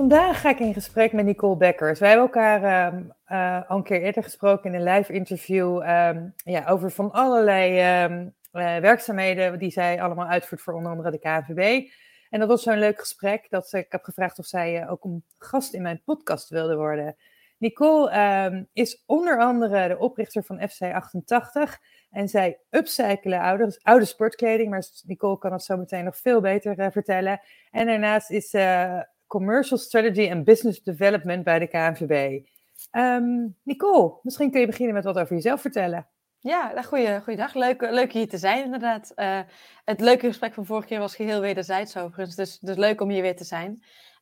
Vandaag ga ik in gesprek met Nicole Bekkers. Wij hebben elkaar ehm, eh, al een keer eerder gesproken in een live interview ehm, ja, over van allerlei ehm, eh, werkzaamheden die zij allemaal uitvoert voor onder andere de KNVB. En dat was zo'n leuk gesprek dat ik heb gevraagd of zij uh, ook een gast in mijn podcast wilde worden. Nicole is onder andere de oprichter van FC88 en zij upcyclen oude, oude sportkleding, maar Nicole kan het zo meteen nog veel beter vertellen. En daarnaast is ze Commercial Strategy and Business Development bij de KNVB. Ehm, Nicole, misschien kun je beginnen met wat over jezelf vertellen. Ja, nou, goeie, goeiedag. Leuk, leuk hier te zijn, inderdaad. Uh, het leuke gesprek van vorige keer was geheel wederzijds overigens, dus, dus leuk om hier weer te zijn.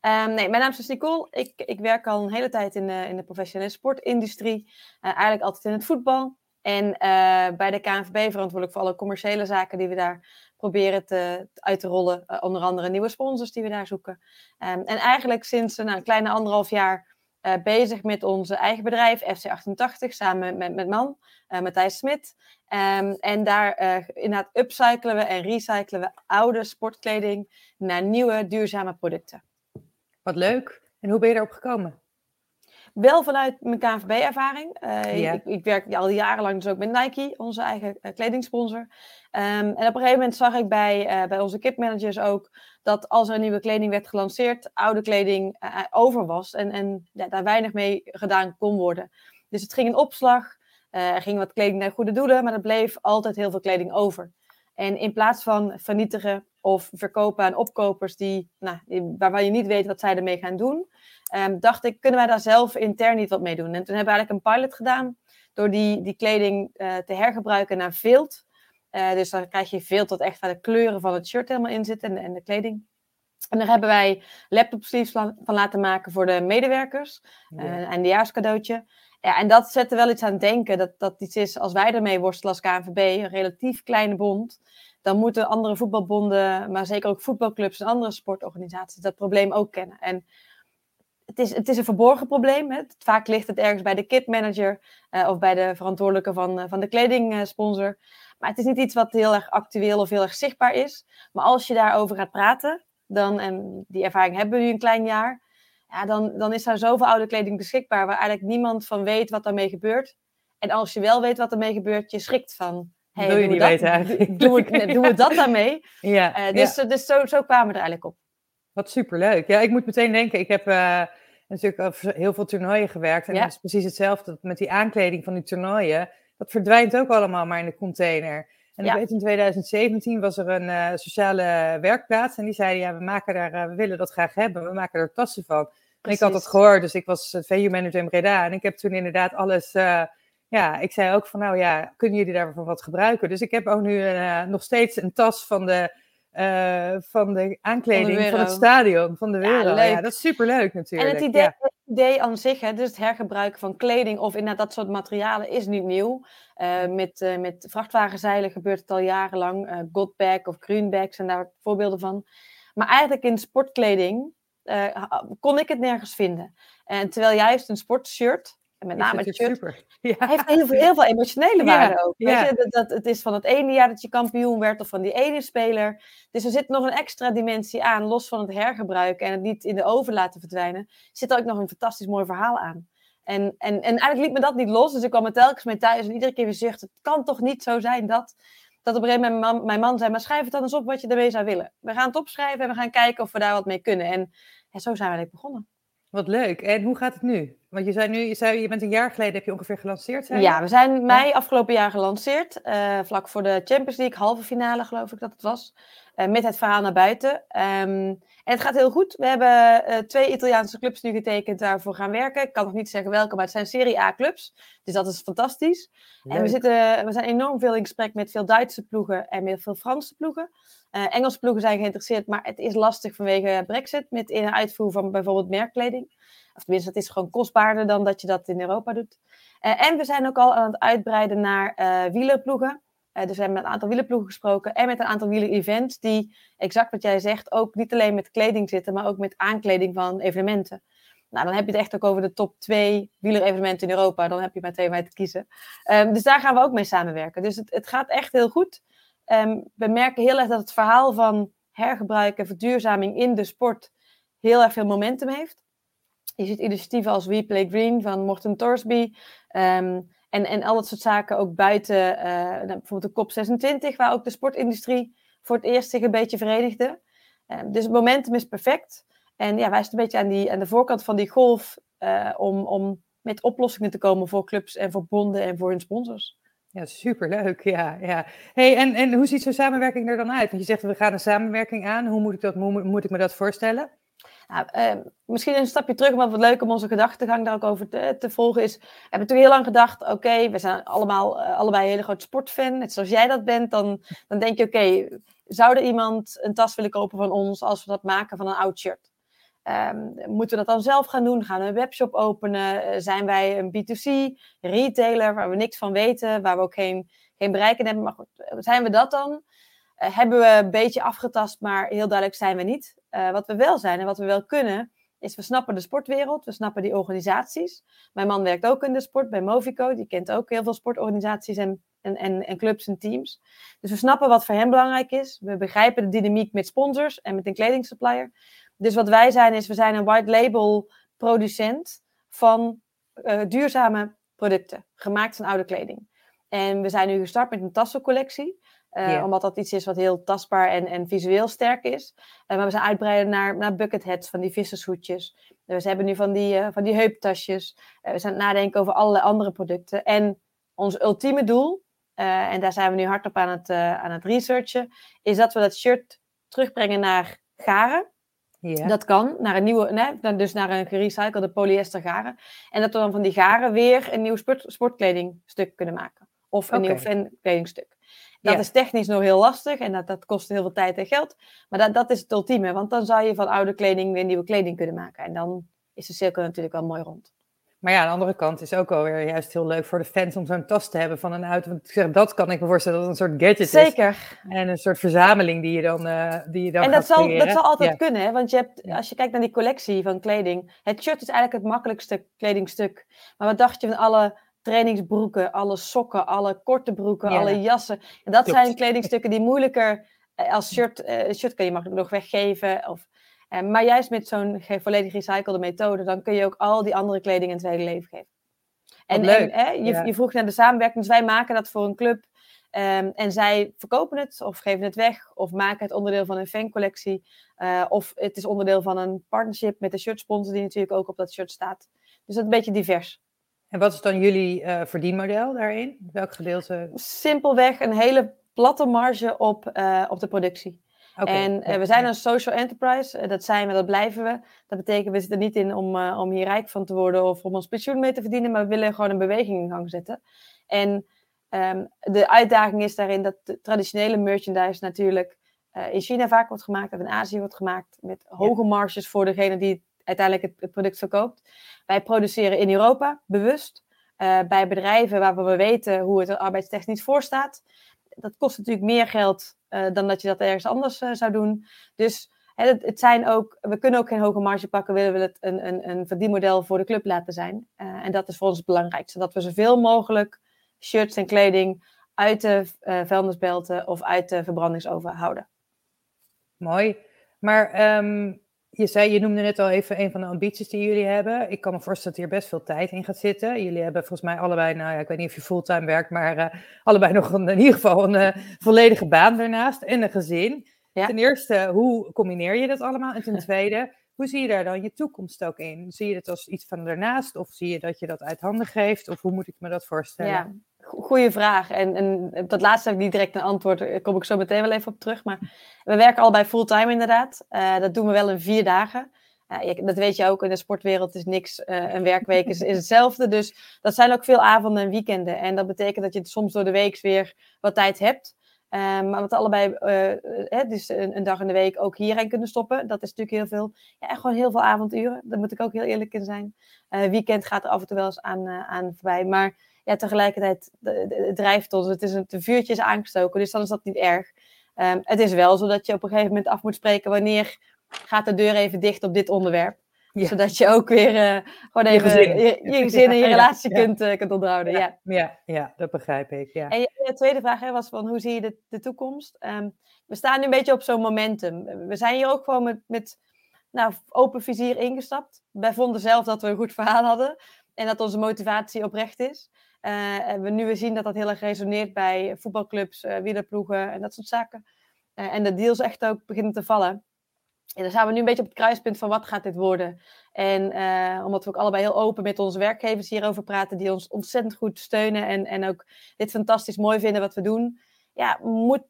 Um, nee, mijn naam is dus Nicole. Ik, ik werk al een hele tijd in de, in de professionele sportindustrie. Uh, eigenlijk altijd in het voetbal. En uh, bij de KNVB verantwoordelijk voor alle commerciële zaken die we daar proberen te, uit te rollen. Uh, onder andere nieuwe sponsors die we daar zoeken. Um, en eigenlijk sinds nou, een kleine anderhalf jaar uh, bezig met onze eigen bedrijf, FC88, samen met, met man, uh, Matthijs Smit. Um, en daar inderdaad upcyclen we en recyclen we oude sportkleding naar nieuwe duurzame producten. Wat leuk. En hoe ben je daarop gekomen? Wel vanuit mijn KNVB-ervaring. Uh, ja. ik, ik, werk al jarenlang dus ook met Nike, onze eigen uh, kledingsponsor. Um, en op een gegeven moment zag ik bij, uh, bij onze kipmanagers ook dat als er nieuwe kleding werd gelanceerd, oude kleding over was en, en ja, daar weinig mee gedaan kon worden. Dus het ging in opslag, er ging wat kleding naar goede doelen, maar er bleef altijd heel veel kleding over. En in plaats van vernietigen of verkopen aan opkopers die, nou, waarvan je niet weet wat zij ermee gaan doen, um, dacht ik, kunnen wij daar zelf intern niet wat mee doen? En toen hebben we eigenlijk een pilot gedaan door die, die kleding uh, te hergebruiken naar vilt. Uh, dus dan krijg je vilt dat echt waar de kleuren van het shirt helemaal in zitten en, en de kleding. En daar hebben wij laptop sleeves van, laten maken voor de medewerkers. Ja. Uh, een eindejaarscadeautje. Ja, en dat zette wel iets aan het denken. Dat, dat iets is, als wij ermee worstelen als KNVB, een relatief kleine bond, dan moeten andere voetbalbonden, maar zeker ook voetbalclubs en andere sportorganisaties dat probleem ook kennen. En het is, het is een verborgen probleem. Hè. Vaak ligt het ergens bij de kitmanager uh, of bij de verantwoordelijke van, uh, van de kledingsponsor. Maar het is niet iets wat heel erg actueel of heel erg zichtbaar is. Maar als je daarover gaat praten, dan, en die ervaring hebben we nu een klein jaar, ja, dan, dan is er zoveel oude kleding beschikbaar waar eigenlijk niemand van weet wat daarmee gebeurt. En als je wel weet wat ermee gebeurt, je schrikt van. Hey, Wil je niet dat, weten eigenlijk? Doen we, doen we dat daarmee? Ja, uh, dus ja. dus zo, zo kwamen we er eigenlijk op. Wat superleuk. Ja, ik moet meteen denken, ik heb uh, natuurlijk heel veel toernooien gewerkt. En ja. dat is precies hetzelfde met die aankleding van die toernooien. Dat verdwijnt ook allemaal maar in de container. En ja. ik weet in 2017 was er een uh, sociale werkplaats. En die zeiden, ja, we, maken daar, we willen dat graag hebben. We maken er tassen van. En ik had dat gehoord, dus ik was VU manager in Breda. En ik heb toen inderdaad alles... Ja, ik zei ook van, nou ja, kunnen jullie daarvoor wat gebruiken? Dus ik heb ook nu nog steeds een tas van de uh, van de aankleding van, de van, het stadion, van de wereld. Ja, ja, dat is superleuk natuurlijk. En het idee, ja. het idee aan zich, hè, dus het hergebruiken van kleding of inderdaad dat soort materialen is niet nieuw. Uh, met, met vrachtwagenzeilen gebeurt het al jarenlang. Godbag of Greenbag zijn daar voorbeelden van. Maar eigenlijk in sportkleding kon ik het nergens vinden. En terwijl juist een sportshirt en met name het shirt super. Ja. heeft heel veel, heel veel emotionele waarde ja. ook. Weet ja. je? Dat, dat, het is van het ene jaar dat je kampioen werd of van die ene speler. Dus er zit nog een extra dimensie aan, los van het hergebruiken en het niet in de oven laten verdwijnen. Zit er ook nog een fantastisch mooi verhaal aan. En, en, en eigenlijk liet me dat niet los, dus ik kwam er telkens mee thuis en iedere keer weer zucht, het kan toch niet zo zijn dat... Dat op een gegeven moment mijn man, mijn man zei, maar schrijf het dan eens op wat je ermee zou willen. We gaan het opschrijven en we gaan kijken of we daar wat mee kunnen. En, en zo zijn we eigenlijk begonnen. Wat leuk. En hoe gaat het nu? Want je zei nu, je, zei, je bent een jaar geleden, heb je ongeveer gelanceerd? Zei ja, we zijn mei afgelopen jaar gelanceerd. Uh, vlak voor de Champions League, halve finale geloof ik dat het was. Uh, met het verhaal naar buiten. Um, en het gaat heel goed. We hebben uh, twee Italiaanse clubs nu getekend daarvoor gaan werken. Ik kan nog niet zeggen welke, maar het zijn Serie A clubs. Dus dat is fantastisch. En we, zitten, we zijn enorm veel in gesprek met veel Duitse ploegen en met veel Franse ploegen. Engelse ploegen zijn geïnteresseerd, maar het is lastig vanwege Brexit met in- en uitvoer van bijvoorbeeld merkkleding. Of tenminste, het is gewoon kostbaarder dan dat je dat in Europa doet. Uh, en we zijn ook al aan het uitbreiden naar uh, wielerploegen. Dus we hebben met een aantal wielerploegen gesproken en met een aantal wieler-events die, exact wat jij zegt, ook niet alleen met kleding zitten, maar ook met aankleding van evenementen. Nou, dan heb je het echt ook over de top twee wielerevenementen in Europa. Dan heb je maar twee bij te kiezen. Um, dus daar gaan we ook mee samenwerken. Dus het, het gaat echt heel goed. Um, we merken heel erg dat het verhaal van hergebruik en verduurzaming in de sport heel erg veel momentum heeft. Je ziet initiatieven als We Play Green van Morten Torsby. Um, en, en al dat soort zaken ook buiten, uh, bijvoorbeeld de COP26, waar ook de sportindustrie voor het eerst zich een beetje verenigde. Um, dus het momentum is perfect. En ja, wij staan een beetje aan, die, aan de voorkant van die golf uh, om, om met oplossingen te komen voor clubs en voor bonden en voor hun sponsors. Ja, superleuk. Ja, ja. Hey, en, en hoe ziet zo'n samenwerking er dan uit? Want je zegt, we gaan een samenwerking aan. Hoe moet ik, dat, hoe moet ik me dat voorstellen? Nou, uh, misschien een stapje terug, maar wat leuk om onze gedachtegang daar ook over te, te volgen is. We hebben natuurlijk heel lang gedacht, oké, we zijn allemaal, uh, allebei een hele groot sportfan. Net zoals jij dat bent, dan, dan denk je, oké, zou er iemand een tas willen kopen van ons als we dat maken van een oud shirt? Um, moeten we dat dan zelf gaan doen? Gaan we een webshop openen? Uh, zijn wij een B2C retailer waar we niks van weten, waar we ook geen, geen bereik in hebben? Maar goed, zijn we dat dan? Uh, hebben we een beetje afgetast, maar heel duidelijk zijn we niet. Uh, wat we wel zijn en wat we wel kunnen, is we snappen de sportwereld, we snappen die organisaties. Mijn man werkt ook in de sport bij Movico, die kent ook heel veel sportorganisaties en, en, en, en clubs en teams. Dus we snappen wat voor hem belangrijk is. We begrijpen de dynamiek met sponsors en met een kledingsupplier. Dus wat wij zijn, is we zijn een white label producent van uh, duurzame producten, gemaakt van oude kleding. En we zijn nu gestart met een tassencollectie. Uh, yeah. Omdat dat iets is wat heel tastbaar en, en visueel sterk is. Uh, maar we zijn uitbreiden naar, naar bucketheads, van die vissershoedjes. Uh, we hebben nu van die, van die heuptasjes. we zijn aan het nadenken over allerlei andere producten. En ons ultieme doel, en daar zijn we nu hard op aan het, aan het researchen, is dat we dat shirt terugbrengen naar garen. Yeah. Dat kan, naar een nieuwe, nee, dus naar een gerecyclede polyester garen. En dat we dan van die garen weer een nieuw sport, sportkledingstuk kunnen maken. Of een okay. nieuw fankledingstuk. Dat ja. is technisch nog heel lastig en dat, dat kost heel veel tijd en geld. Maar dat, dat is het ultieme, want dan zou je van oude kleding weer nieuwe kleding kunnen maken. En dan is de cirkel natuurlijk wel mooi rond. Maar ja, aan de andere kant is ook alweer juist heel leuk voor de fans om zo'n tas te hebben van een auto. Want ik zeg, dat kan ik me voorstellen dat het een soort gadget Zeker. is. Zeker. En een soort verzameling die je dan, uh, die je dan En dat zal, creëren. dat zal altijd ja. kunnen, hè? want je hebt, als je kijkt naar die collectie van kleding. Het shirt is eigenlijk het makkelijkste kledingstuk. Maar wat dacht je van alle trainingsbroeken, alle sokken, alle korte broeken, Ja. alle jassen. En dat Klopt. zijn kledingstukken die moeilijker eh, als shirt, eh, shirt kun je makkelijk nog weggeven. Of, eh, maar juist met zo'n volledig recyclede methode, dan kun je ook al die andere kleding een tweede leven geven. En, en hè, je, ja. je vroeg naar de samenwerking, dus wij maken dat voor een club. ehm, en zij verkopen het of geven het weg of maken het onderdeel van een fancollectie. of het is onderdeel van een partnership met de shirtsponsor die natuurlijk ook op dat shirt staat. Dus dat is een beetje divers. En wat is dan jullie eh, verdienmodel daarin? Welk gedeelte? simpelweg een hele platte marge op, eh, op de productie. Oké, en eh, we zijn een social enterprise, dat zijn we, dat blijven we. Dat betekent, we zitten niet in om, om hier rijk van te worden of om ons pensioen mee te verdienen, maar we willen gewoon een beweging in gang zetten. En ehm, de uitdaging is daarin dat de traditionele merchandise natuurlijk in China vaak wordt gemaakt of in Azië wordt gemaakt met hoge marges voor degene die uiteindelijk het, product verkoopt. Wij produceren in Europa, bewust, eh, bij bedrijven waar we weten hoe het er arbeidstechnisch voor staat. Dat kost natuurlijk meer geld eh, dan dat je dat ergens anders eh, zou doen. Dus het, het zijn ook, we kunnen ook geen hoge marge pakken, willen we het een, een, een verdienmodel voor de club laten zijn. En dat is voor ons het belangrijkste. Dat we zoveel mogelijk shirts en kleding uit de vuilnisbelten of uit de verbrandingsoven houden. Mooi. Maar ehm, je zei, je noemde net al even een van de ambities die jullie hebben. Ik kan me voorstellen dat hier best veel tijd in gaat zitten. Jullie hebben volgens mij allebei, nou ja, ik weet niet of je fulltime werkt, maar eh, allebei nog een, in ieder geval een eh, volledige baan daarnaast en een gezin. Ja. Ten eerste, hoe combineer je dat allemaal? En ten tweede, Hoe zie je daar dan je toekomst ook in? Zie je het als iets van daarnaast of zie je dat je dat uit handen geeft? Of hoe moet ik me dat voorstellen? Ja, goede vraag. En, en dat laatste heb ik niet direct een antwoord. Daar kom ik zo meteen wel even op terug. Maar we werken allebei fulltime inderdaad. Uh, dat doen we wel in vier dagen. Uh, dat weet je ook, in de sportwereld is niks. Een werkweek is, hetzelfde. Dus dat zijn ook veel avonden en weekenden. En dat betekent dat je soms door de week weer wat tijd hebt. Maar wat allebei, uh, dus een, dag in de week ook hierheen kunnen stoppen. Dat is natuurlijk heel veel. Ja, gewoon heel veel avonduren. Daar moet ik ook heel eerlijk in zijn. Weekend gaat er af en toe wel eens aan, aan voorbij. Maar ja, tegelijkertijd het drijft ons. Het, is een, het vuurtje is aangestoken, dus dan is dat niet erg. Um, het is wel zo dat je op een gegeven moment af moet spreken wanneer gaat de deur even dicht op dit onderwerp. Zodat je ook weer uh, gewoon even je gezin, je, je gezin en je relatie Kunt, uh, kunt onderhouden. Ja. Ja. Ja, dat begrijp ik. Ja. En je, tweede vraag hè, was van hoe zie je de, de toekomst? Um, we staan nu een beetje op zo'n momentum. We zijn hier ook gewoon met, met nou, open vizier ingestapt. Wij vonden zelf dat we een goed verhaal hadden en dat onze motivatie oprecht is. Uh, en we nu weer zien dat dat heel erg resoneert bij voetbalclubs, uh, wielerploegen en dat soort zaken. Uh, en de deals echt ook beginnen te vallen. En dan staan we nu een beetje op het kruispunt van wat gaat dit worden. En omdat we ook allebei heel open met onze werkgevers hierover praten, die ons ontzettend goed steunen en, en ook dit fantastisch mooi vinden wat we doen. Ja, moet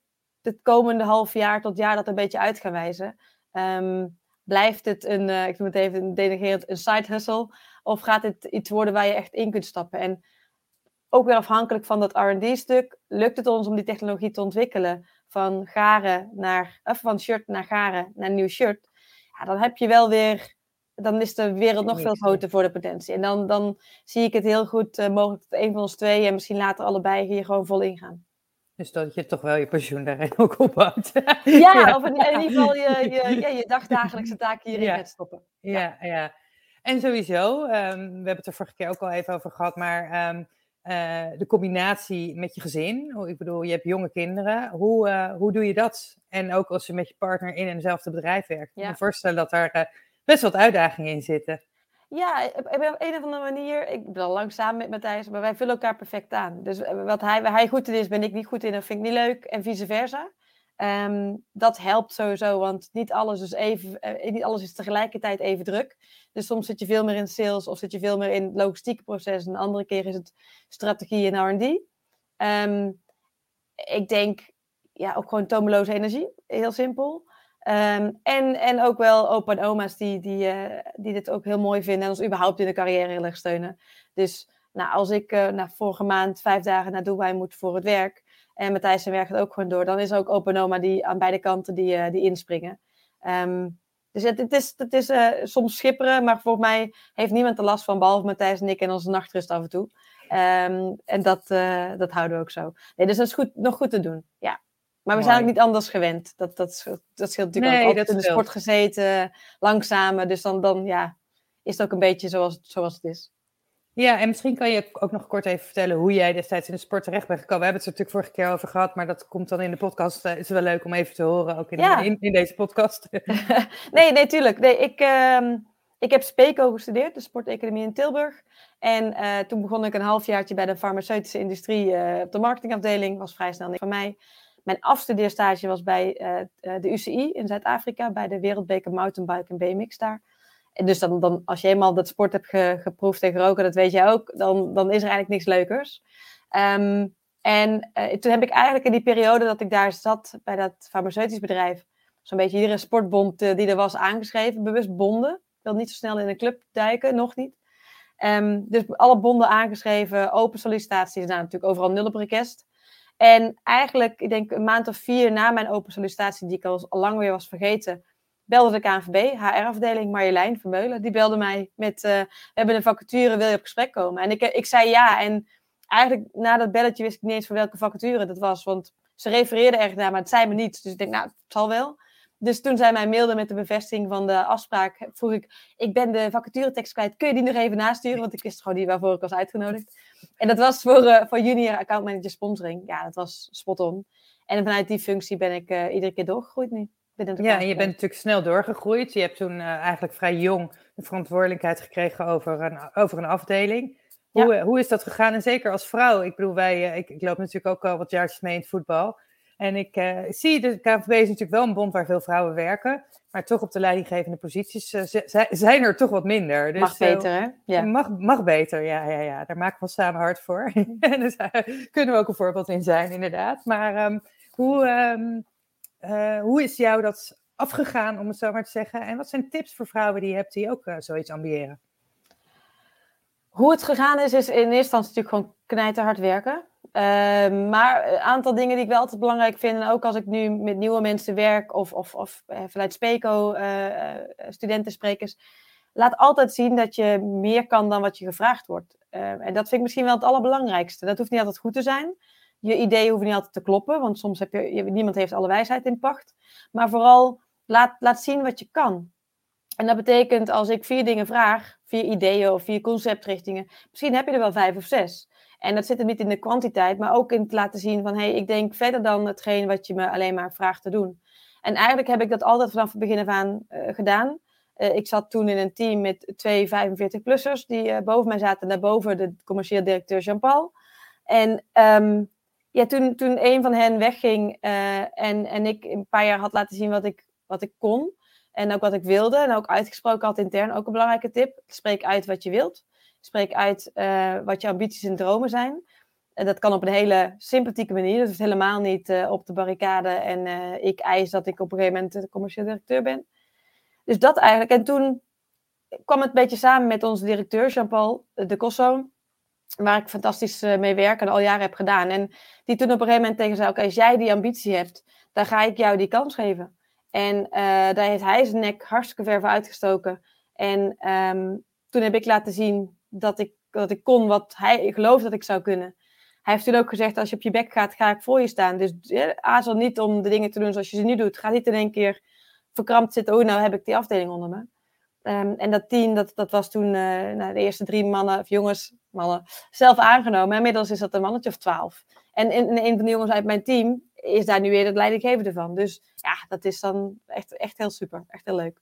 het komende half jaar tot jaar dat een beetje uit gaan wijzen. Um, blijft het een, ik noem het even denigrerend, een side hustle? Of gaat het iets worden waar je echt in kunt stappen? En ook weer afhankelijk van dat R&D-stuk, lukt het ons om die technologie te ontwikkelen van garen naar, of van shirt naar garen naar nieuw shirt, ja, dan heb je wel weer, dan is de wereld nog veel groter voor de potentie. En dan, dan zie ik het heel goed uh, mogelijk dat een van ons twee en misschien later allebei hier gewoon vol ingaan. Dus dat je toch wel je pensioen daarin ook ophoudt. Ja, of in, in, ieder geval je, je, ja, je dagdagelijkse taken hierin ja. gaat stoppen. Ja, ja. ja. En sowieso, um, we hebben het er vorige keer ook al even over gehad, maar um, uh, de combinatie met je gezin. Ik bedoel, je hebt jonge kinderen. Hoe, uh, hoe doe je dat? En ook als je met je partner in eenzelfde bedrijf werkt. Ik kan me voorstellen dat daar uh, best wat uitdagingen in zitten. Ja, op een of andere manier. Ik ben al lang samen met Matthijs, maar wij vullen elkaar perfect aan. Dus wat hij, waar hij goed in is, ben ik niet goed in. Dat vind ik niet leuk. En vice versa. Um, dat helpt sowieso, want niet alles, is even, uh, niet alles is tegelijkertijd even druk. Dus soms zit je veel meer in sales of zit je veel meer in het logistieke proces. En de andere keer is het strategie en R&D. Ehm, ik denk, ja, ook gewoon tomeloze energie. Heel simpel. Um, en, en ook wel opa en oma's die, die, uh, die dit ook heel mooi vinden en ons überhaupt in de carrière heel erg steunen. Dus nou, als ik uh, vorige maand vijf dagen naar Dubai moet voor het werk, en Matthijs zijn werk het ook gewoon door. Dan is er ook Open Oma die aan beide kanten die, uh, die inspringen. Um, dus het, het, is, het is uh, soms schipperen, maar volgens mij heeft niemand er last van, behalve Matthijs en ik en onze nachtrust af en toe. Um, en dat, uh, dat houden we ook zo. Nee, dus dat is goed, nog goed te doen, ja. Maar we Mooi. zijn ook niet anders gewend. Dat, dat, dat scheelt natuurlijk nee, ook. Altijd in de sport gezeten, langzamer. Dus dan, dan ja, is het ook een beetje zoals, zoals het is. Ja, en misschien kan je ook nog kort even vertellen hoe jij destijds in de sport terecht bent gekomen. We hebben het er natuurlijk vorige keer over gehad, maar dat komt dan in de podcast. Uh, is wel leuk om even te horen, ook in, ja. in, in, deze podcast. nee, nee, tuurlijk. Nee, ik, uh, ik heb SPECO gestudeerd, de sporteconomie in Tilburg. En uh, toen begon ik een halfjaartje bij de farmaceutische industrie uh, op de marketingafdeling. Was vrij snel niks van mij. Mijn afstudeerstage was bij de UCI in Zuid-Afrika, bij de Wereldbeker Mountainbike en BMX daar dus dan, dan, als je eenmaal dat sport hebt ge, geproefd en geroken, dat weet jij ook, dan, dan is er eigenlijk niks leukers. Um, en uh, toen heb ik eigenlijk in die periode dat ik daar zat bij dat farmaceutisch bedrijf, zo'n beetje iedere sportbond uh, die er was aangeschreven, bewust bonden. Ik wil niet zo snel in een club duiken, nog niet. Um, dus alle bonden aangeschreven, open sollicitaties, nou natuurlijk overal nul op request. En eigenlijk, ik denk een maand of vier na mijn open sollicitatie, die ik al lang weer was vergeten, belde de KNVB, HR-afdeling Marjolein Vermeulen. Die belde mij met, uh, we hebben een vacature, wil je op gesprek komen? En ik, ik zei ja. En eigenlijk na dat belletje wist ik niet eens van welke vacature dat was. Want ze refereerde erg naar, maar het zei me niets. Dus ik denk, nou, het zal wel. Dus toen zij mij mailde met de bevestiging van de afspraak, vroeg ik, ik ben de vacaturetekst kwijt, kun je die nog even nasturen? Want ik wist gewoon niet waarvoor ik was uitgenodigd. En dat was voor, uh, voor junior account manager sponsoring. Ja, dat was spot on. En vanuit die functie ben ik iedere keer doorgegroeid nu ja, en je bent natuurlijk snel doorgegroeid. Je hebt toen uh, eigenlijk vrij jong de verantwoordelijkheid gekregen over een, over een afdeling. Hoe, ja. hoe is dat gegaan? En zeker als vrouw. Ik bedoel, wij, uh, ik, ik, loop natuurlijk ook al wat jaartjes mee in het voetbal. En ik uh, zie, de KNVB is natuurlijk wel een bond waar veel vrouwen werken. Maar toch op de leidinggevende posities uh, zijn er toch wat minder. Dus, mag beter, hè? Ja. Mag, mag beter, ja, ja, ja. Daar maken we samen hard voor. dus daar kunnen we ook een voorbeeld in zijn, inderdaad. Maar um, hoe, um, uh, hoe is jou dat afgegaan, om het zo maar te zeggen? En wat zijn tips voor vrouwen die je hebt die ook zoiets ambiëren? Hoe het gegaan is, is in eerste instantie natuurlijk gewoon knijterhard werken. Uh, maar een aantal dingen die ik wel altijd belangrijk vind, en ook als ik nu met nieuwe mensen werk of, of, of eh, vanuit Speco, uh, studentensprekers, laat altijd zien dat je meer kan dan wat je gevraagd wordt. Ehm, en dat vind ik misschien wel het allerbelangrijkste. Dat hoeft niet altijd goed te zijn. Je ideeën hoeven niet altijd te kloppen, want soms heb je, niemand heeft alle wijsheid in pacht. Maar vooral laat, laat zien wat je kan. En dat betekent als ik vier dingen vraag, vier ideeën of vier conceptrichtingen, misschien heb je er wel vijf of zes. En dat zit er niet in de kwantiteit, maar ook in het laten zien van hé, hey, ik denk verder dan hetgeen wat je me alleen maar vraagt te doen. En eigenlijk heb ik dat altijd vanaf het begin af aan uh, gedaan. Uh, ik zat toen in een team met twee 45-plussers die uh, boven mij zaten, daarboven de commercieel directeur Jean-Paul. En um, ja, toen, toen een van hen wegging en, en ik een paar jaar had laten zien wat ik, wat ik kon, en ook wat ik wilde. En ook uitgesproken had intern ook een belangrijke tip. Spreek uit wat je wilt. Spreek uit uh, wat je ambities en dromen zijn. En dat kan op een hele sympathieke manier. Dus helemaal niet uh, op de barricade. En ik eis dat ik op een gegeven moment de commercieel directeur ben. Dus dat eigenlijk. En toen kwam het een beetje samen met onze directeur, Jean-Paul de Cosso. Waar ik fantastisch mee werk en al jaren heb gedaan. En die toen op een gegeven moment tegen zei: Oké, als jij die ambitie hebt, dan ga ik jou die kans geven. En uh, daar heeft hij zijn nek hartstikke ver voor uitgestoken. En um, toen heb ik laten zien dat ik, dat ik kon wat hij geloofde dat ik zou kunnen. Hij heeft toen ook gezegd, als je op je bek gaat, ga ik voor je staan. Dus ja, aarzel niet om de dingen te doen zoals je ze nu doet. Ga niet in één keer verkrampt zitten, oh nou heb ik die afdeling onder me. Um, en dat team, dat, dat was toen uh, nou, de eerste drie mannen, of jongens, mannen, zelf aangenomen. En inmiddels is dat een mannetje of twaalf. En, en, en een van de jongens uit mijn team, is daar nu weer het leidinggevende van. Dus ja, dat is dan echt, echt heel super. Echt heel leuk.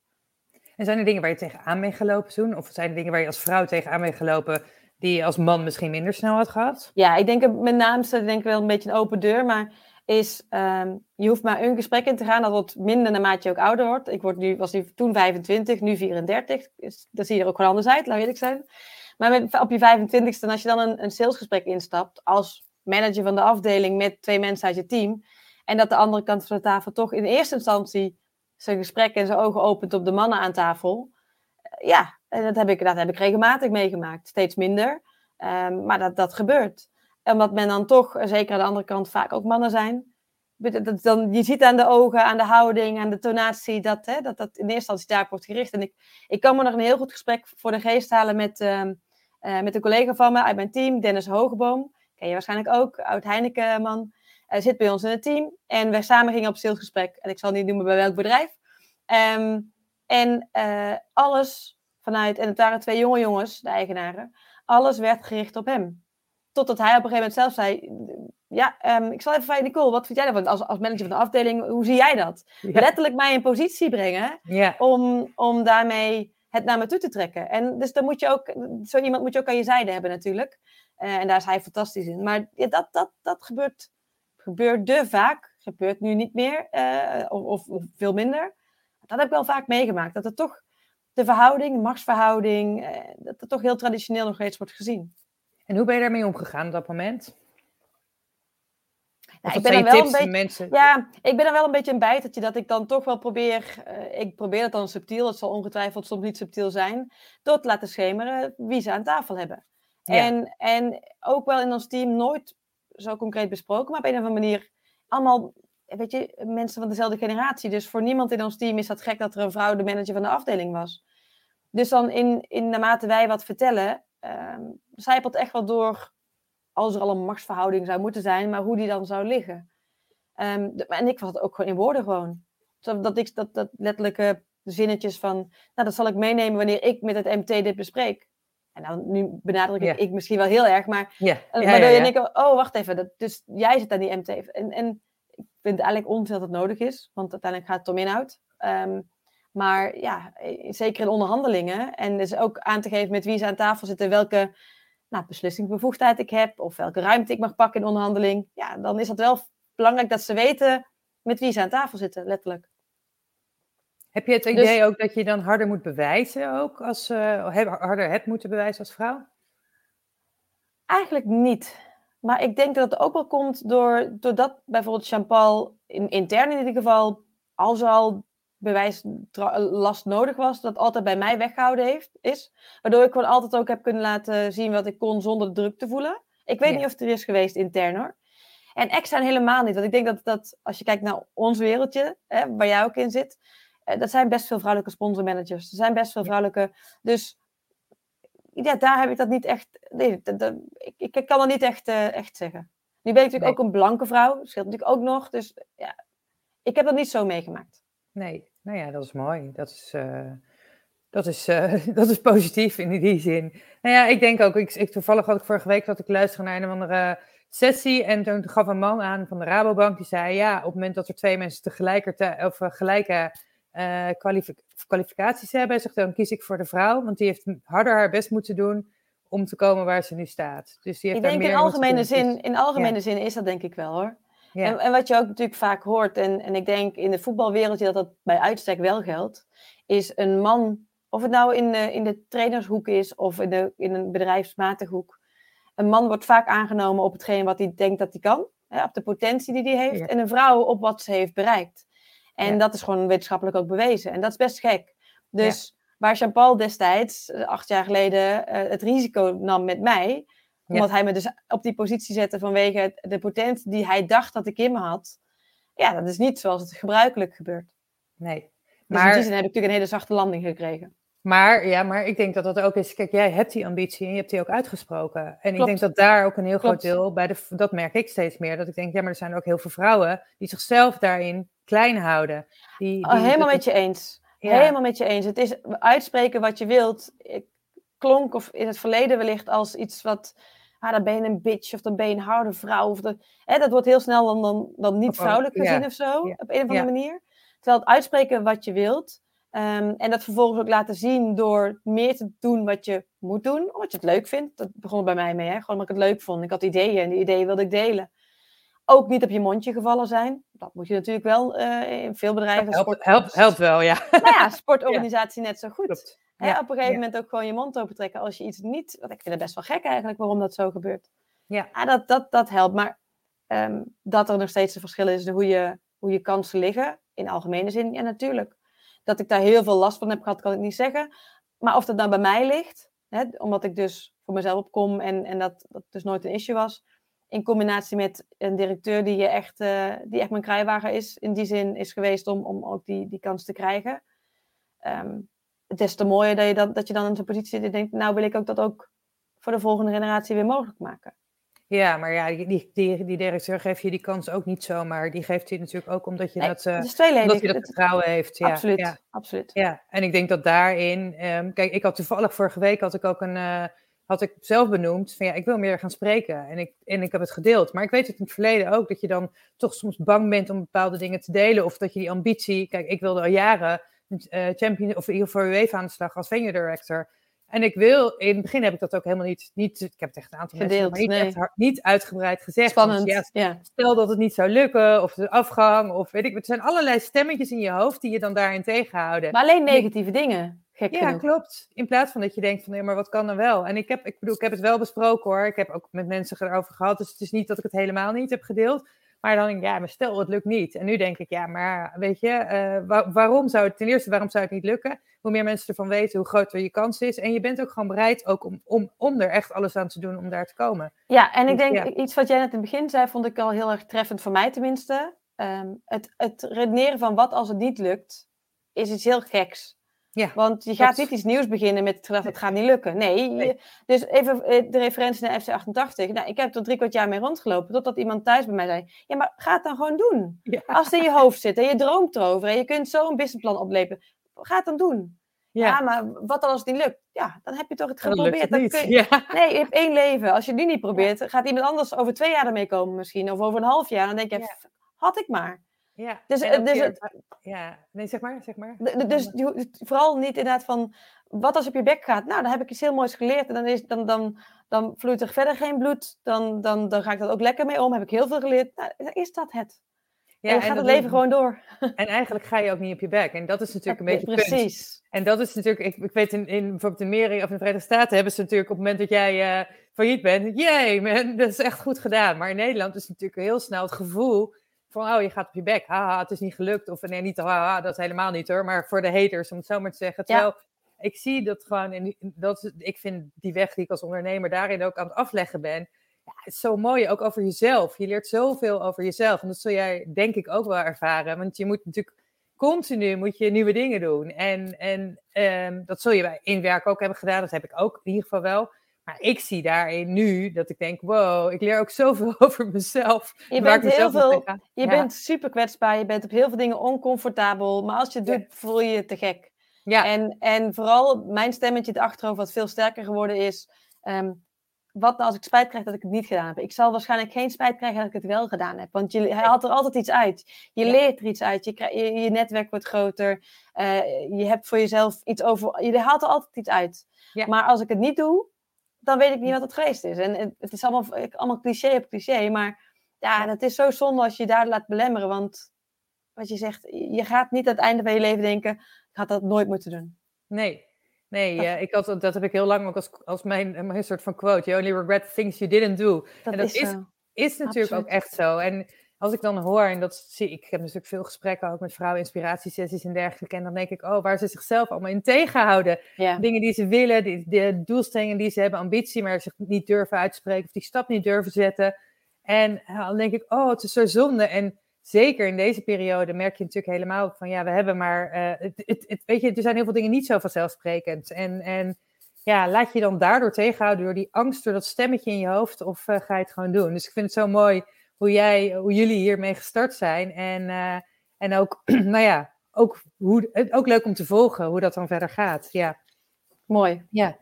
En zijn er dingen waar je tegenaan bent gelopen toen? Of zijn er dingen waar je als vrouw tegenaan bent gelopen die je als man misschien minder snel had gehad? Ja, ik denk met name denk ik wel een beetje een open deur. Maar is, um, je hoeft maar een gesprek in te gaan. Dat wordt minder naarmate je ook ouder wordt. Ik word nu, was nu toen 25, nu 34. Dus dat zie je er ook gewoon anders uit, laat eerlijk zijn. Maar op je 25ste, als je dan een, een salesgesprek instapt als manager van de afdeling met twee mensen uit je team. En dat de andere kant van de tafel toch in eerste instantie zijn gesprek en zijn ogen opent op de mannen aan tafel. Eh, ja, en dat heb ik, dat heb ik regelmatig meegemaakt. Steeds minder. Um, maar dat, dat gebeurt. Omdat men dan toch, zeker aan de andere kant, vaak ook mannen zijn. Dat, dan, je ziet aan de ogen, aan de houding, aan de tonatie, dat hè, dat, dat in eerste instantie daarop wordt gericht. En ik, ik kan me nog een heel goed gesprek voor de geest halen met, uh, uh, met een collega van me uit mijn team, Dennis Hogeboom ken je waarschijnlijk ook, oud Heineken-man, uh, zit bij ons in het team. En wij samen gingen op salesgesprek. En ik zal niet noemen bij welk bedrijf. Um, en uh, alles vanuit, en het waren twee jonge jongens, de eigenaren, alles werd gericht op hem. Totdat hij op een gegeven moment zelf zei, ja, um, ik zal even vragen, Nicole, wat vind jij daarvan? Als, als manager van de afdeling, hoe zie jij dat? Ja. Letterlijk mij in positie brengen ja. om, om daarmee het naar me toe te trekken. En dus dan moet je ook, zo iemand moet je ook aan je zijde hebben natuurlijk. Uh, en daar is hij fantastisch in. Maar dat, dat, dat gebeurt, gebeurde vaak. Gebeurt nu niet meer. Uh, of, of, veel minder. Dat heb ik wel vaak meegemaakt. Dat er toch de verhouding, machtsverhouding, uh, dat het toch heel traditioneel nog steeds wordt gezien. En hoe ben je daarmee omgegaan op dat moment? Ja, ik ben wel een beetje, mensen... ja, ik ben dan wel een beetje een bijtertje dat ik dan toch wel probeer, uh, ik probeer het dan subtiel, het zal ongetwijfeld soms niet subtiel zijn, door te laten schemeren wie ze aan tafel hebben. En, en ook wel in ons team nooit zo concreet besproken, maar op een of andere manier allemaal, weet je, mensen van dezelfde generatie. Dus voor niemand in ons team is dat gek dat er een vrouw de manager van de afdeling was. Dus dan in, in naarmate wij wat vertellen, um, zijpelt echt wel door als er al een machtsverhouding zou moeten zijn, maar hoe die dan zou liggen. Um, en ik was het ook gewoon in woorden gewoon. Dat, ik, dat, dat letterlijke zinnetjes van, nou dat zal ik meenemen wanneer ik met het MT dit bespreek. En dan, nu benadruk ik, ik misschien wel heel erg, maar yeah. ja, waardoor je denkt, oh wacht even, dat, dus jij zit aan die MT. En, en ik vind eigenlijk onzin dat het nodig is, want uiteindelijk gaat het om inhoud. Um, maar ja, zeker in onderhandelingen. En dus ook aan te geven met wie ze aan tafel zitten, welke nou, beslissingsbevoegdheid ik heb, of welke ruimte ik mag pakken in onderhandeling. Ja, dan is dat wel belangrijk dat ze weten met wie ze aan tafel zitten, letterlijk. Heb je het dus idee ook dat je dan harder moet bewijzen ook, als, uh, harder hebt moeten bewijzen als vrouw? Eigenlijk niet. Maar ik denk dat het ook wel komt door, doordat bijvoorbeeld Jean-Paul in, intern in ieder geval, al bewijslast nodig was, dat altijd bij mij weggehouden heeft, is. Waardoor ik gewoon altijd ook heb kunnen laten zien wat ik kon zonder druk te voelen. Ik weet niet of het er is geweest intern hoor. En extern helemaal niet. Want ik denk dat, dat als je kijkt naar ons wereldje, hè, waar jij ook in zit, eh, dat zijn best veel vrouwelijke sponsormanagers. Er zijn best veel vrouwelijke. Dus ja, daar heb ik dat niet echt. Nee, dat, ik, ik kan dat niet echt, uh, echt zeggen. Nu ben ik natuurlijk ook een blanke vrouw. Dat scheelt natuurlijk ook nog. Dus ja, ik heb dat niet zo meegemaakt. Nee, nou ja, dat is mooi. Dat is, uh, dat is, uh, dat is positief in die zin. Nou ja, ik denk ook, ik, ik, toevallig had ik vorige week dat ik luisterde naar een of andere sessie en toen gaf een man aan van de Rabobank, die zei, ja, op het moment dat er twee mensen tegelijkertijd, of gelijke uh, kwalificaties hebben, zegt dan kies ik voor de vrouw, want die heeft harder haar best moeten doen om te komen waar ze nu staat. Dus die heeft ik denk meer in algemene, zin, in algemene zin is dat denk ik wel hoor. En, en, wat je ook natuurlijk vaak hoort, en, en ik denk in de voetbalwereldje dat dat bij uitstek wel geldt, is een man, of het nou in de, in de trainershoek is of in, de, in een bedrijfsmatige hoek, een man wordt vaak aangenomen op hetgeen wat hij denkt dat hij kan, hè, op de potentie die hij heeft, en een vrouw op wat ze heeft bereikt. En dat is gewoon wetenschappelijk ook bewezen. En dat is best gek. Dus waar Jean-Paul destijds, eh, acht jaar geleden, uh, het risico nam met mij, omdat hij me dus op die positie zette vanwege de potentie die hij dacht dat ik in me had. Ja, dat is niet zoals het gebruikelijk gebeurt. Nee. Dus maar... in die zin heb ik natuurlijk een hele zachte landing gekregen. Maar ja, maar ik denk dat dat ook is. Kijk, jij hebt die ambitie en je hebt die ook uitgesproken. En ik denk dat daar ook een heel groot deel bij de. Dat merk ik steeds meer. Dat ik denk, ja, maar er zijn ook heel veel vrouwen die zichzelf daarin klein houden. Die, oh, helemaal met je eens. Helemaal met je eens. Het is uitspreken wat je wilt. Ik klonk of in het verleden wellicht als iets wat. Ah, dan ben je een bitch of dan ben je een harde vrouw. Of de, hè, dat wordt heel snel dan, dan, dan niet vrouwelijk gezien of zo. Op een of andere manier. Terwijl het uitspreken wat je wilt Ehm, en dat vervolgens ook laten zien door meer te doen wat je moet doen, omdat je het leuk vindt. Dat begon bij mij mee, hè? gewoon omdat ik het leuk vond. Ik had ideeën en die ideeën wilde ik delen. Ook niet op je mondje gevallen zijn. Dat moet je natuurlijk wel uh, in veel bedrijven. Helpt, helpt wel, ja. Nou ja, sportorganisatie net zo goed. Hè, op een gegeven moment ook gewoon je mond open trekken als je iets niet. Want ik vind het best wel gek eigenlijk waarom dat zo gebeurt. Ja. ja dat, dat, dat helpt. Maar um, dat er nog steeds een verschil is in hoe je, hoe je kansen liggen. In algemene zin, ja, natuurlijk. Dat ik daar heel veel last van heb gehad, kan ik niet zeggen. Maar of dat dan bij mij ligt, hè, omdat ik dus voor mezelf opkom en, en dat, dat dus nooit een issue was. In combinatie met een directeur die, je echt, uh, die echt mijn kruiwagen is, in die zin is geweest om, om ook die, die kans te krijgen. Um, het is te mooier dat je, dat, dat je dan in zo'n positie zit en denkt, nou wil ik ook dat ook voor de volgende generatie weer mogelijk maken. Ja, maar ja, die, die, die directeur geeft je die kans ook niet zomaar. Die geeft je natuurlijk ook omdat je dat, uh, omdat je dat vertrouwen heeft. Ja, absoluut, ja. absoluut. Ja, en ik denk dat daarin... Um, kijk, ik had toevallig vorige week had ik ook een... Uh, had ik zelf benoemd van ja, ik wil meer gaan spreken. En ik, en ik heb het gedeeld. Maar ik weet het in het verleden ook, dat je dan toch soms bang bent om bepaalde dingen te delen. Of dat je die ambitie... Kijk, ik wilde al jaren uh, champion, of in ieder geval UEFA aan de slag als venue director. En ik wil, in het begin heb ik dat ook helemaal niet, niet ik heb het echt een aantal Gedeeld, mensen, maar niet, echt, niet uitgebreid gezegd. Spannend, ja, Stel dat het niet zou lukken, of de afgang, of weet ik, er zijn allerlei stemmetjes in je hoofd die je dan daarin tegenhouden. Maar alleen negatieve dingen, gek Ja, klopt. In plaats van dat je denkt van, nee, maar wat kan dan wel? En ik heb, ik bedoel, ik heb het wel besproken hoor, ik heb ook met mensen erover gehad, dus het is niet dat ik het helemaal niet heb gedeeld. Maar dan denk ik, ja, maar stel, het lukt niet. En nu denk ik, ja, maar weet je, uh, waarom zou het, ten eerste, waarom zou het niet lukken? Hoe meer mensen ervan weten, hoe groter je kans is. En je bent ook gewoon bereid ook om, om, om er echt alles aan te doen om daar te komen. Ja, en ik dus denk, iets wat jij net in het begin zei, vond ik al heel erg treffend voor mij tenminste. Um, het, het redeneren van wat als het niet lukt, is iets heel geks. Ja, Want je gaat niet iets nieuws beginnen met dat het gaat niet lukken. Nee, dus even eh, de referentie naar FC 88. Nou, ik heb er drie kwart jaar mee rondgelopen, totdat iemand thuis bij mij zei, ja, maar ga het dan gewoon doen. Als het in je hoofd zit en je droomt erover en je kunt zo een businessplan oplepen, ga het dan doen. Ja. maar wat dan als het niet lukt? Ja, dan heb je toch het geprobeerd. Dan kun je... Nee, je hebt één leven. Als je het nu niet probeert, gaat iemand anders over twee jaar ermee komen misschien. Of over een half jaar. Dan denk je, had ik maar. Ja, dus, eh, dus het, ja, nee, zeg maar, zeg maar. Dus vooral niet inderdaad van, wat als op je bek gaat? Nou, dan heb ik iets heel moois geleerd en dan, is, dan, dan, dan vloeit er verder geen bloed. Dan, dan, dan ga ik dat ook lekker mee om. Heb ik heel veel geleerd. Nou, is dat het? Ja, en dan gaat het leven gewoon door. En eigenlijk ga je ook niet op je bek. En dat is natuurlijk een beetje Precies. Punt. En dat is natuurlijk, ik, ik weet in, in bijvoorbeeld in Meri of in de Verenigde Staten hebben ze natuurlijk op het moment dat jij uh, failliet bent, jee man, dat is echt goed gedaan. Maar in Nederland is natuurlijk heel snel het gevoel van, oh je gaat op je bek, haha, het is niet gelukt. Of nee, niet haha, dat is helemaal niet hoor. Maar voor de haters, om het zo maar te zeggen. Terwijl ik zie dat gewoon, en dat, ik vind die weg die ik als ondernemer daarin ook aan het afleggen ben, ja, het is zo mooi, ook over jezelf. Je leert zoveel over jezelf. En dat zul jij denk ik ook wel ervaren. Want je moet natuurlijk continu moet je nieuwe dingen doen. En, en um, dat zul je bij in werk ook hebben gedaan. Dat heb ik ook in ieder geval wel. Maar ik zie daarin nu dat ik denk, wow, ik leer ook zoveel over mezelf. Je bent heel veel, je bent super kwetsbaar, je bent op heel veel dingen oncomfortabel. Maar als je het doet, voel je je te gek. Ja. En, en vooral mijn stemmetje het achterhoofd, wat veel sterker geworden is. Um, wat nou als ik spijt krijg dat ik het niet gedaan heb? Ik zal waarschijnlijk geen spijt krijgen dat ik het wel gedaan heb. Want je, haalt er altijd iets uit. Je leert er iets uit. Je, je, je netwerk wordt groter. Uh, je hebt voor jezelf iets over. Je haalt er altijd iets uit. Maar als ik het niet doe, dan weet ik niet wat het geweest is. En het, is allemaal, allemaal cliché op cliché. Maar ja, het is zo zonde als je je daar laat belemmeren. Want wat je zegt, je gaat niet aan het einde van je leven denken: ik had dat nooit moeten doen. Nee, Nee, uh, ik had, dat heb ik heel lang ook als, als mijn, mijn soort van quote. You only regret things you didn't do. Dat en dat is, is, is natuurlijk ook echt zo. En als ik dan hoor, en dat zie ik, ik heb natuurlijk veel gesprekken ook met vrouwen, inspiratiesessies en dergelijke. En dan denk ik, oh, waar ze zichzelf allemaal in tegenhouden. Dingen die ze willen, die, de doelstellingen die ze hebben, ambitie, maar zich niet durven uitspreken of die stap niet durven zetten. En dan denk ik, oh, het is zo zonde. En zeker in deze periode merk je natuurlijk helemaal van ja, we hebben maar. Uh, het, het, het, weet je, er zijn heel veel dingen niet zo vanzelfsprekend. En, en ja, laat je dan daardoor tegenhouden door die angst, door dat stemmetje in je hoofd, of uh, ga je het gewoon doen? Dus ik vind het zo mooi hoe jij, hoe jullie hiermee gestart zijn. En, uh, en ook, nou ja, ook, hoe, ook leuk om te volgen hoe dat dan verder gaat. Ja. Mooi. Ja.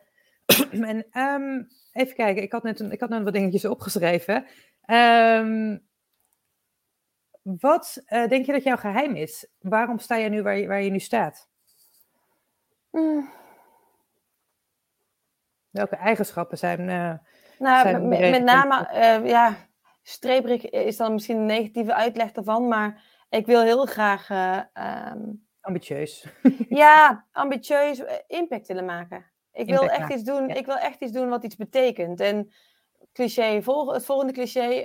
en um, even kijken, ik had net, een, ik had net wat dingetjes opgeschreven. Um, wat uh, denk je dat jouw geheim is? Waarom sta je nu waar je, waar je nu staat? Mm. Welke eigenschappen zijn. Uh, nou, zijn met, met name, uh, ja, streeprig is dan misschien een negatieve uitleg ervan, maar ik wil heel graag. Um, ambitieus. ja, ambitieus impact willen maken. Ik wil, echt iets doen, ik wil echt iets doen wat iets betekent. En cliché, vol, het volgende cliché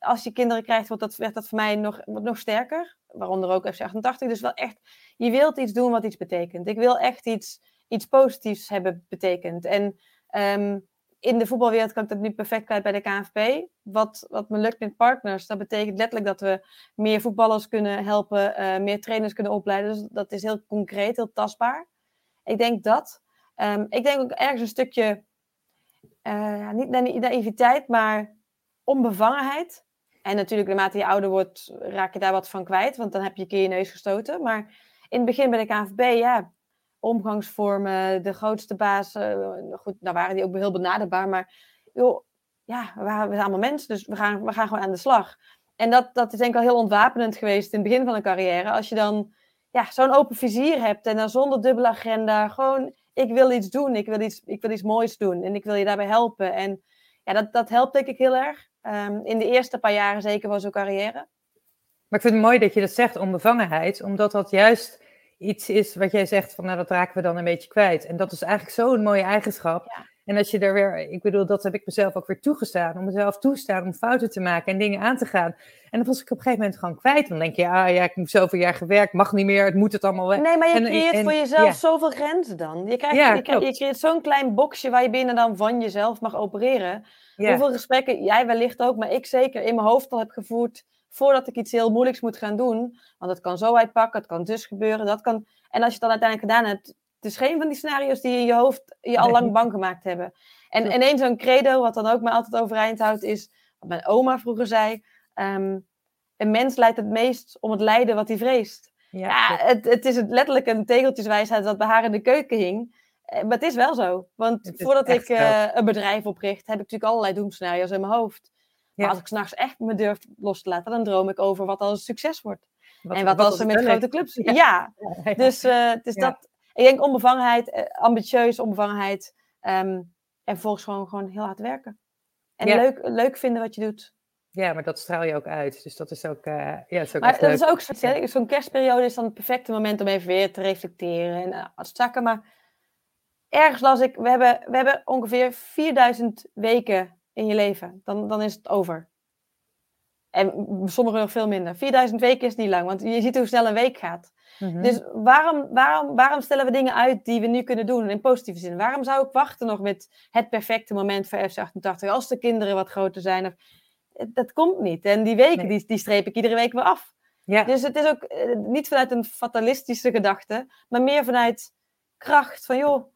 als je kinderen krijgt, wordt dat, werd dat voor mij nog, nog sterker. Waaronder ook FC88. Dus wel echt, je wilt iets doen wat iets betekent. Ik wil echt iets, iets positiefs hebben betekend. En ehm, in de voetbalwereld kan ik dat nu perfect kwijt bij de KNVB. Wat, wat me lukt met partners, dat betekent letterlijk dat we meer voetballers kunnen helpen, uh, meer trainers kunnen opleiden. Dus dat is heel concreet, heel tastbaar. Ik denk dat. Um, ik denk ook ergens een stukje, uh, niet naïviteit, maar onbevangenheid. En natuurlijk, naarmate je ouder wordt, raak je daar wat van kwijt, want dan heb je een keer je neus gestoten. Maar in het begin bij de KNVB, ja, omgangsvormen, de grootste baas, uh, goed, nou waren die ook heel benaderbaar, maar joh, ja, we, zijn allemaal mensen, dus we gaan, we gaan gewoon aan de slag. En dat, dat is denk ik al heel ontwapenend geweest in het begin van een carrière. Als je dan ja, zo'n open vizier hebt en dan zonder dubbele agenda, gewoon, ik wil iets doen, ik wil iets, ik wil iets moois doen en ik wil je daarbij helpen. En ja, dat, dat helpt denk ik heel erg. Um, in de eerste paar jaren zeker van zo'n carrière. Maar ik vind het mooi dat je dat zegt, onbevangenheid, omdat dat juist iets is wat jij zegt van, nou dat raken we dan een beetje kwijt. En dat is eigenlijk zo'n mooie eigenschap. Ja. En als je er weer, ik bedoel, dat heb ik mezelf ook weer toegestaan, om mezelf toestaan om fouten te maken en dingen aan te gaan. En dan was ik op een gegeven moment gewoon kwijt. Dan denk je, ah ja, ik heb zoveel jaar gewerkt, mag niet meer, het moet het allemaal weg. Nee, maar je creëert voor jezelf zoveel grenzen dan. Je, krijgt, je, je, creëert zo'n klein boxje waar je binnen dan van jezelf mag opereren. Hoeveel gesprekken jij wellicht ook, maar ik zeker in mijn hoofd al heb gevoerd voordat ik iets heel moeilijks moet gaan doen. Want het kan zo uitpakken, het kan dus gebeuren, dat kan... En als je het dan uiteindelijk gedaan hebt, het is geen van die scenario's die in je hoofd je al lang bang gemaakt hebben. En ineens zo'n credo, wat dan ook mij altijd overeind houdt, is wat mijn oma vroeger zei: ehm, een mens lijdt het meest om het lijden wat hij vreest. Ja, het, het, is letterlijk een tegeltjeswijsheid dat bij haar in de keuken hing. Eh, maar het is wel zo. Want voordat ik uh, een bedrijf opricht, heb ik natuurlijk allerlei doemscenario's in mijn hoofd. Maar als ik s'nachts echt me durf los te laten, dan droom ik over wat als een succes wordt. en wat, als er met grote clubs... Ja, ja. dus, uh, dus dat, ik denk onbevangenheid, ambitieus onbevangenheid. Um, En vervolgens gewoon, gewoon heel hard werken. En leuk, leuk vinden wat je doet. Ja, maar dat straal je ook uit. Dus dat is ook, uh, ja, is ook maar dat is ook zo'n kerstperiode is dan het perfecte moment om even weer te reflecteren en uh, te zakken. Maar ergens las ik, we hebben, we hebben ongeveer 4000 weken in je leven. Dan, dan is het over. En sommigen nog veel minder. 4000 weken is niet lang, want je ziet hoe snel een week gaat. Mhm. Dus waarom, waarom, waarom stellen we dingen uit die we nu kunnen doen in positieve zin? Waarom zou ik wachten nog met het perfecte moment voor FC88 als de kinderen wat groter zijn? Of, dat komt niet. En die weken, die, die streep ik iedere week weer af. Ja. Dus het is ook eh, niet vanuit een fatalistische gedachte, maar meer vanuit kracht. Van joh,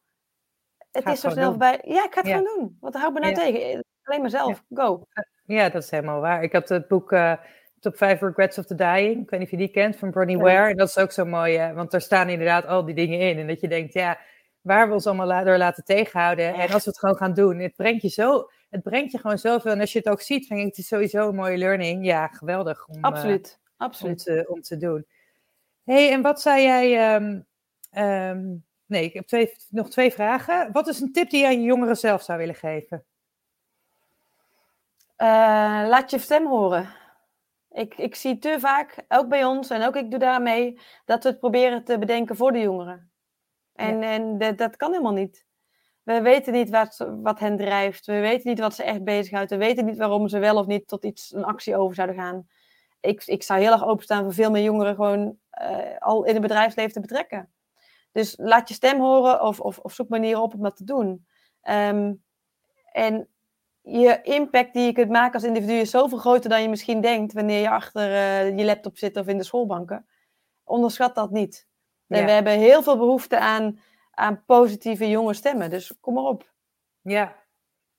het is zo snel voorbij. Ja, ik ga het gewoon doen. Wat hou me nou tegen? Alleen mezelf. Go. Ja, dat is helemaal waar. Ik had het boek uh, Top 5 Regrets of the Dying. Ik weet niet of je die kent, van Bronnie Ware. En dat is ook zo mooi, want daar staan inderdaad al die dingen in. En dat je denkt, ja, waar we ons allemaal door laten tegenhouden. En als we het gewoon gaan doen, het brengt je zo, het brengt je gewoon zoveel. En als je het ook ziet, vind ik het is sowieso een mooie learning. Ja, geweldig om, absoluut, uh, absoluut. Om, te, om te doen. hey, en wat zei jij... Um, um, nee, ik heb twee, nog twee vragen. Wat is een tip die je aan je jongeren zelf zou willen geven? Uh, laat je stem horen. Ik, ik zie te vaak, ook bij ons, en ook ik doe daar mee, dat we het proberen te bedenken voor de jongeren. En, en dat, dat kan helemaal niet. We weten niet wat, wat hen drijft. We weten niet wat ze echt bezighoudt. We weten niet waarom ze wel of niet tot iets, een actie over zouden gaan. Ik, ik zou heel erg openstaan voor veel meer jongeren gewoon uh, al in het bedrijfsleven te betrekken. Dus laat je stem horen of, of, of zoek manieren op om dat te doen. Um, en je impact die je kunt maken als individu is zoveel groter dan je misschien denkt wanneer je achter uh, je laptop zit of in de schoolbanken. Onderschat dat niet. En we hebben heel veel behoefte aan, aan positieve jonge stemmen. Dus kom maar op. Ja.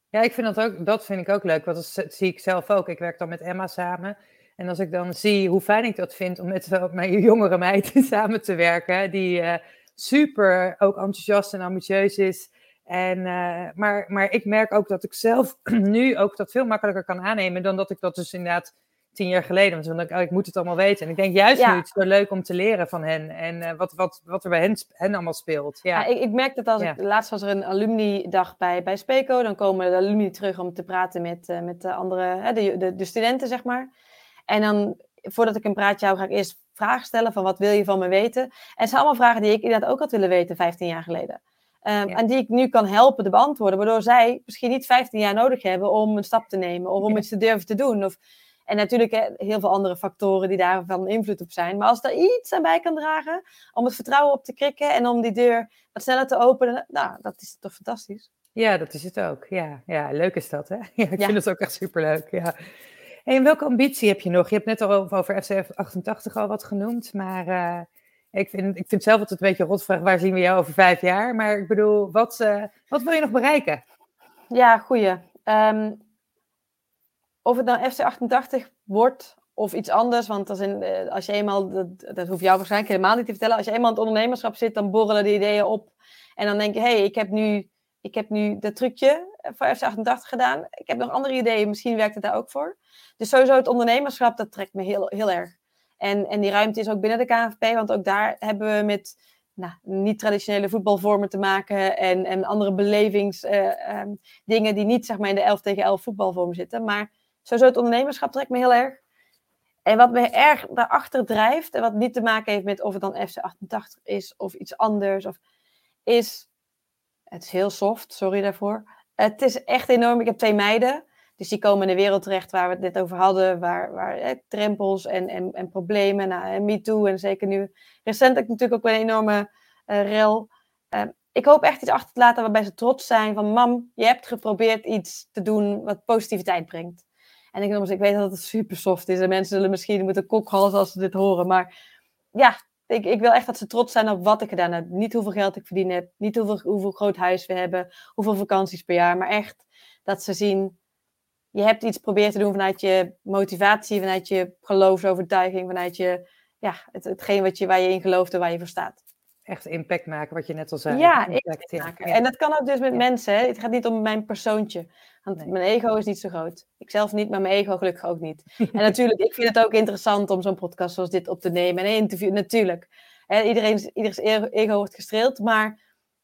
Ja, ik vind dat ook, dat vind ik ook leuk. Want dat zie ik zelf ook. Ik werk dan met Emma samen. En als ik dan zie hoe fijn ik dat vind om met mijn jongere meid samen te werken, die uh, super ook enthousiast en ambitieus is. En, uh, maar, maar ik merk ook dat ik zelf nu ook dat veel makkelijker kan aannemen dan dat ik dat dus inderdaad tien jaar geleden. Want dan denk ik, oh, ik moet het allemaal weten. En ik denk juist nu, het is zo leuk om te leren van hen. En uh, wat, wat, wat er bij hen, hen allemaal speelt. Ja. ja ik, ik, merk dat als ik, laatst was er een alumni-dag bij, bij Speco. Dan komen de alumni terug om te praten met, uh, met de andere, hè, de, de, de, studenten, zeg maar. En dan, voordat ik een praatje hou, ga ik eerst vragen stellen van wat wil je van me weten. En het zijn allemaal vragen die ik inderdaad ook had willen weten 15 jaar geleden. Um, En die ik nu kan helpen te beantwoorden, waardoor zij misschien niet 15 jaar nodig hebben om een stap te nemen of om iets te durven te doen. Of, en natuurlijk heel veel andere factoren die daar van invloed op zijn. Maar als daar iets aan bij kan dragen om het vertrouwen op te krikken en om die deur wat sneller te openen, nou, dat is toch fantastisch. Ja, dat is het ook. Ja, ja leuk is dat, hè? Ja, ik vind het ook echt superleuk, ja. En welke ambitie heb je nog? Je hebt net al over FCF 88 al wat genoemd, maar uh, ik, vind, ik vind zelf altijd een beetje rotvraag, waar zien we jou over vijf jaar? Maar ik bedoel, wat, uh, wat wil je nog bereiken? Ja, goeie. Um, of het nou FC88 wordt of iets anders, want als, in, eh, als je eenmaal, dat, dat hoeft jou waarschijnlijk helemaal niet te vertellen, als je eenmaal in het ondernemerschap zit, dan borrelen de ideeën op. En dan denk je, hé, hey, ik, heb nu, ik heb nu dat trucje voor FC88 gedaan. Ik heb nog andere ideeën, misschien werkt het daar ook voor. Dus sowieso het ondernemerschap, dat trekt me heel, heel erg. En, en die ruimte is ook binnen de KNVP, want ook daar hebben we met nou, niet-traditionele voetbalvormen te maken en, en andere belevingsdingen uh, um, die niet zeg maar, in de 11 tegen 11 voetbalvorm zitten. Maar Sowieso het ondernemerschap trekt me heel erg. En wat me erg daarachter drijft, en wat niet te maken heeft met of het dan FC88 is of iets anders, of, is, het is heel soft, sorry daarvoor. Het is echt enorm. Ik heb twee meiden, dus die komen in de wereld terecht waar we het net over hadden, waar, waar eh, drempels en, en, en problemen, nou, en MeToo en zeker nu recentelijk natuurlijk ook een enorme uh, rel. Uh, ik hoop echt iets achter te laten waarbij ze trots zijn van mam, je hebt geprobeerd iets te doen wat positiviteit brengt. En ik, ik weet dat het super soft is en mensen zullen misschien moeten kokhalzen als ze dit horen. Maar ja, ik, ik, wil echt dat ze trots zijn op wat ik gedaan heb. Niet hoeveel geld ik verdiend heb, niet hoeveel, hoeveel groot huis we hebben, hoeveel vakanties per jaar. Maar echt dat ze zien, je hebt iets proberen te doen vanuit je motivatie, vanuit je geloofsovertuiging, vanuit je, ja, het, hetgeen wat je, waar je in gelooft en waar je voor staat echt impact maken, wat je net al zei. Ja, impact, maken. En dat kan ook dus met mensen. Hè? Het gaat niet om mijn persoontje. Want mijn ego is niet zo groot. Ik zelf niet, maar mijn ego gelukkig ook niet. en natuurlijk, ik vind het ook interessant om zo'n podcast zoals dit op te nemen. En een interview, natuurlijk. Hè, iedereen, ieders ego wordt gestreeld. Maar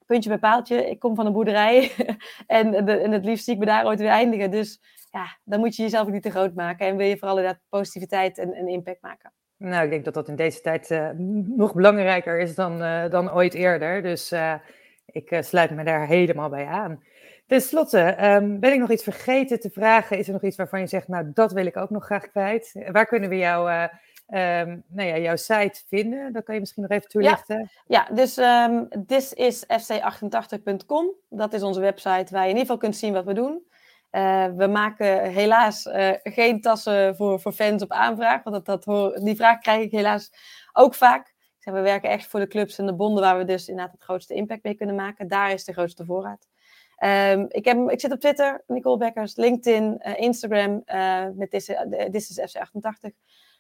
puntje bij paaltje. Ik kom van een boerderij en, de, en het liefst zie ik me daar ooit weer eindigen. Dus ja, dan moet je jezelf ook niet te groot maken. En wil je vooral inderdaad positiviteit en, en impact maken. Nou, ik denk dat dat in deze tijd uh, nog belangrijker is dan, uh, dan ooit eerder. Dus uh, ik sluit me daar helemaal bij aan. Ten slotte, um, ben ik nog iets vergeten te vragen? Is er nog iets waarvan je zegt, nou, dat wil ik ook nog graag kwijt? Waar kunnen we jou, um, nou ja, jouw site vinden? Dat kan je misschien nog even toelichten. Ja, ja dus um, thisisfc88.com. Dat is onze website waar je in ieder geval kunt zien wat we doen. Uh, we maken helaas uh, geen tassen voor, voor fans op aanvraag, want dat, dat die vraag krijg ik helaas ook vaak. we werken echt voor de clubs en de bonden waar we dus inderdaad het grootste impact mee kunnen maken. Daar is de grootste voorraad. Um, ik, heb, ik zit op Twitter, Nicole Bekkers, LinkedIn, uh, Instagram met This is FC88.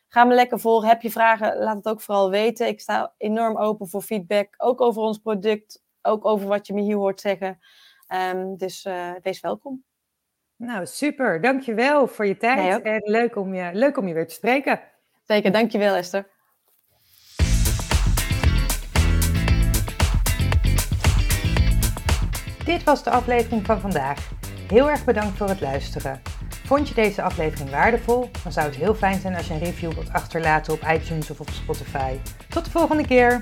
Ga me lekker volgen. Heb je vragen, laat het ook vooral weten. Ik sta enorm open voor feedback, ook over ons product, ook over wat je me hier hoort zeggen. Um, dus wees welkom. Nou, super. Dankjewel voor je tijd. en leuk om, je, leuk om je weer te spreken. Zeker, dankjewel Esther. Dit was de aflevering van vandaag. Heel erg bedankt voor het luisteren. Vond je deze aflevering waardevol? Dan zou het heel fijn zijn als je een review wilt achterlaten op iTunes of op Spotify. Tot de volgende keer!